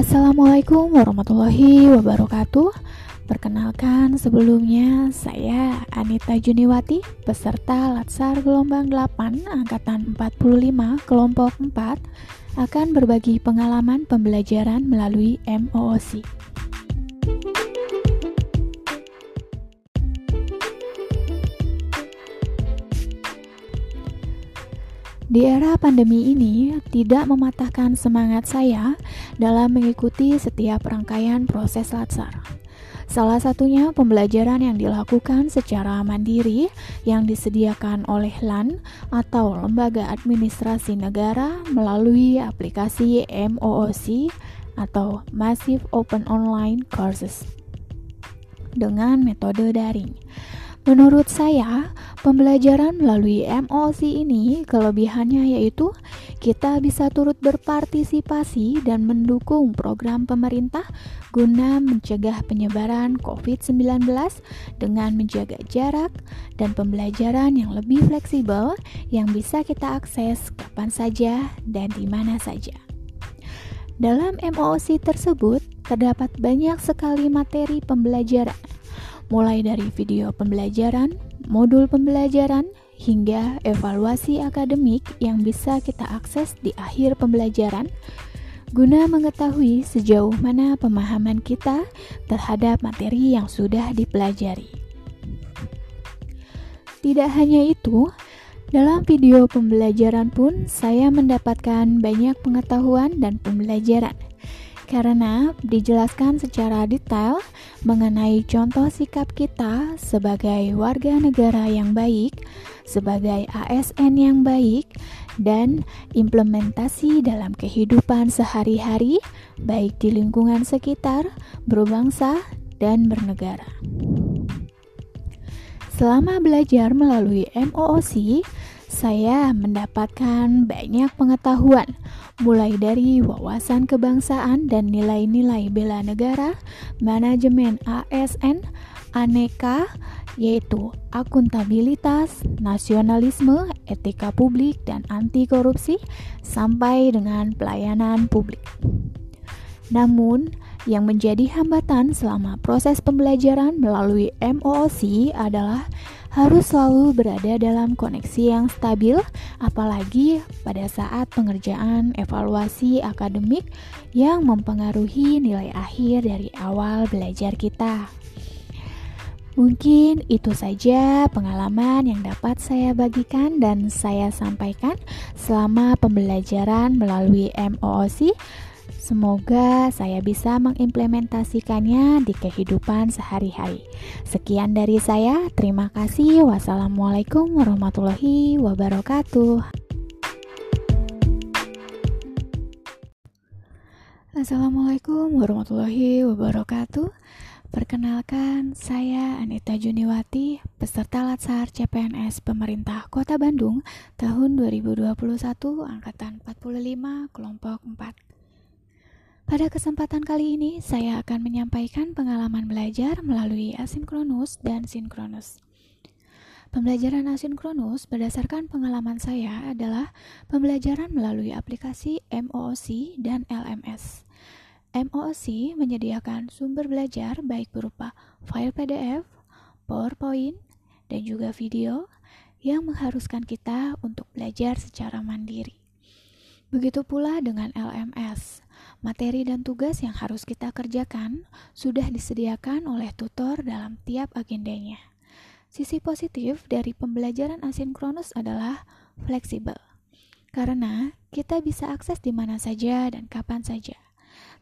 Assalamualaikum warahmatullahi wabarakatuh. Perkenalkan sebelumnya saya Anita Juniwati, peserta Latsar gelombang 8 angkatan 45 kelompok 4 akan berbagi pengalaman pembelajaran melalui MOOC. Di era pandemi ini, tidak mematahkan semangat saya dalam mengikuti setiap rangkaian proses latsar. Salah satunya pembelajaran yang dilakukan secara mandiri yang disediakan oleh LAN atau Lembaga Administrasi Negara melalui aplikasi MOOC atau Massive Open Online Courses dengan metode daring. Menurut saya, pembelajaran melalui MOC ini kelebihannya yaitu kita bisa turut berpartisipasi dan mendukung program pemerintah guna mencegah penyebaran COVID-19 dengan menjaga jarak dan pembelajaran yang lebih fleksibel yang bisa kita akses kapan saja dan di mana saja. Dalam MOC tersebut terdapat banyak sekali materi pembelajaran mulai dari video pembelajaran, modul pembelajaran, hingga evaluasi akademik yang bisa kita akses di akhir pembelajaran guna mengetahui sejauh mana pemahaman kita terhadap materi yang sudah dipelajari. Tidak hanya itu, dalam video pembelajaran pun saya mendapatkan banyak pengetahuan dan pembelajaran karena dijelaskan secara detail mengenai contoh sikap kita sebagai warga negara yang baik, sebagai ASN yang baik, dan implementasi dalam kehidupan sehari-hari, baik di lingkungan sekitar, berbangsa, dan bernegara. Selama belajar melalui MOOC, saya mendapatkan banyak pengetahuan, mulai dari wawasan kebangsaan dan nilai-nilai bela negara, manajemen ASN, aneka, yaitu akuntabilitas, nasionalisme, etika publik, dan anti korupsi, sampai dengan pelayanan publik. Namun, yang menjadi hambatan selama proses pembelajaran melalui MOOC adalah harus selalu berada dalam koneksi yang stabil, apalagi pada saat pengerjaan evaluasi akademik yang mempengaruhi nilai akhir dari awal belajar kita. Mungkin itu saja pengalaman yang dapat saya bagikan dan saya sampaikan selama pembelajaran melalui MOOC. Semoga saya bisa mengimplementasikannya di kehidupan sehari-hari. Sekian dari saya, terima kasih. Wassalamualaikum warahmatullahi wabarakatuh. Assalamualaikum warahmatullahi wabarakatuh. Perkenalkan, saya Anita Juniwati, peserta Latsar CPNS Pemerintah Kota Bandung tahun 2021 angkatan 45 kelompok 4. Pada kesempatan kali ini, saya akan menyampaikan pengalaman belajar melalui asinkronus dan sinkronus. Pembelajaran asinkronus berdasarkan pengalaman saya adalah pembelajaran melalui aplikasi MOOC dan LMS. MOOC menyediakan sumber belajar baik berupa file PDF, PowerPoint, dan juga video yang mengharuskan kita untuk belajar secara mandiri. Begitu pula dengan LMS Materi dan tugas yang harus kita kerjakan sudah disediakan oleh tutor dalam tiap agendanya. Sisi positif dari pembelajaran asinkronus adalah fleksibel, karena kita bisa akses di mana saja dan kapan saja.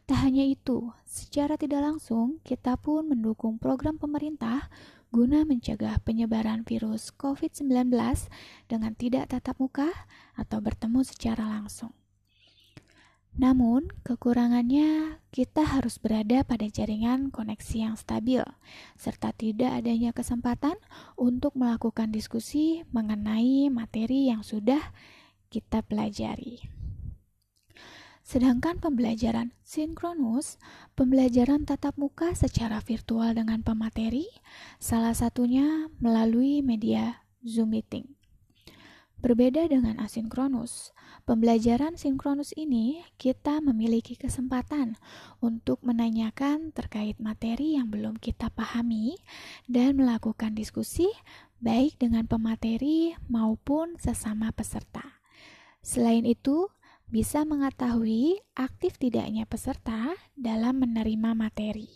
Tak hanya itu, secara tidak langsung kita pun mendukung program pemerintah guna mencegah penyebaran virus COVID-19 dengan tidak tatap muka atau bertemu secara langsung. Namun, kekurangannya kita harus berada pada jaringan koneksi yang stabil, serta tidak adanya kesempatan untuk melakukan diskusi mengenai materi yang sudah kita pelajari. Sedangkan pembelajaran sinkronus, pembelajaran tatap muka secara virtual dengan pemateri, salah satunya melalui media Zoom Meeting. Berbeda dengan asinkronus, pembelajaran sinkronus ini, kita memiliki kesempatan untuk menanyakan terkait materi yang belum kita pahami dan melakukan diskusi baik dengan pemateri maupun sesama peserta. Selain itu, bisa mengetahui aktif tidaknya peserta dalam menerima materi.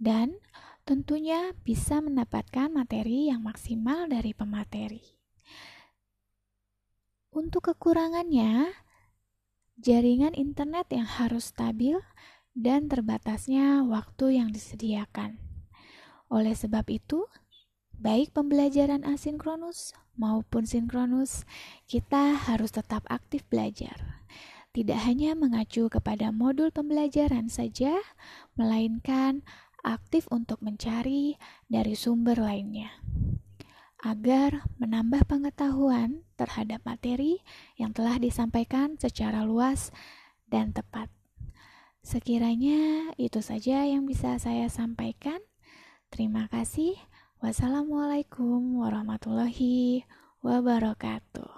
Dan tentunya bisa mendapatkan materi yang maksimal dari pemateri. Untuk kekurangannya, jaringan internet yang harus stabil dan terbatasnya waktu yang disediakan. Oleh sebab itu, baik pembelajaran asinkronus maupun sinkronus, kita harus tetap aktif belajar. Tidak hanya mengacu kepada modul pembelajaran saja, melainkan aktif untuk mencari dari sumber lainnya agar menambah pengetahuan terhadap materi yang telah disampaikan secara luas dan tepat. Sekiranya itu saja yang bisa saya sampaikan. Terima kasih. Wassalamualaikum warahmatullahi wabarakatuh.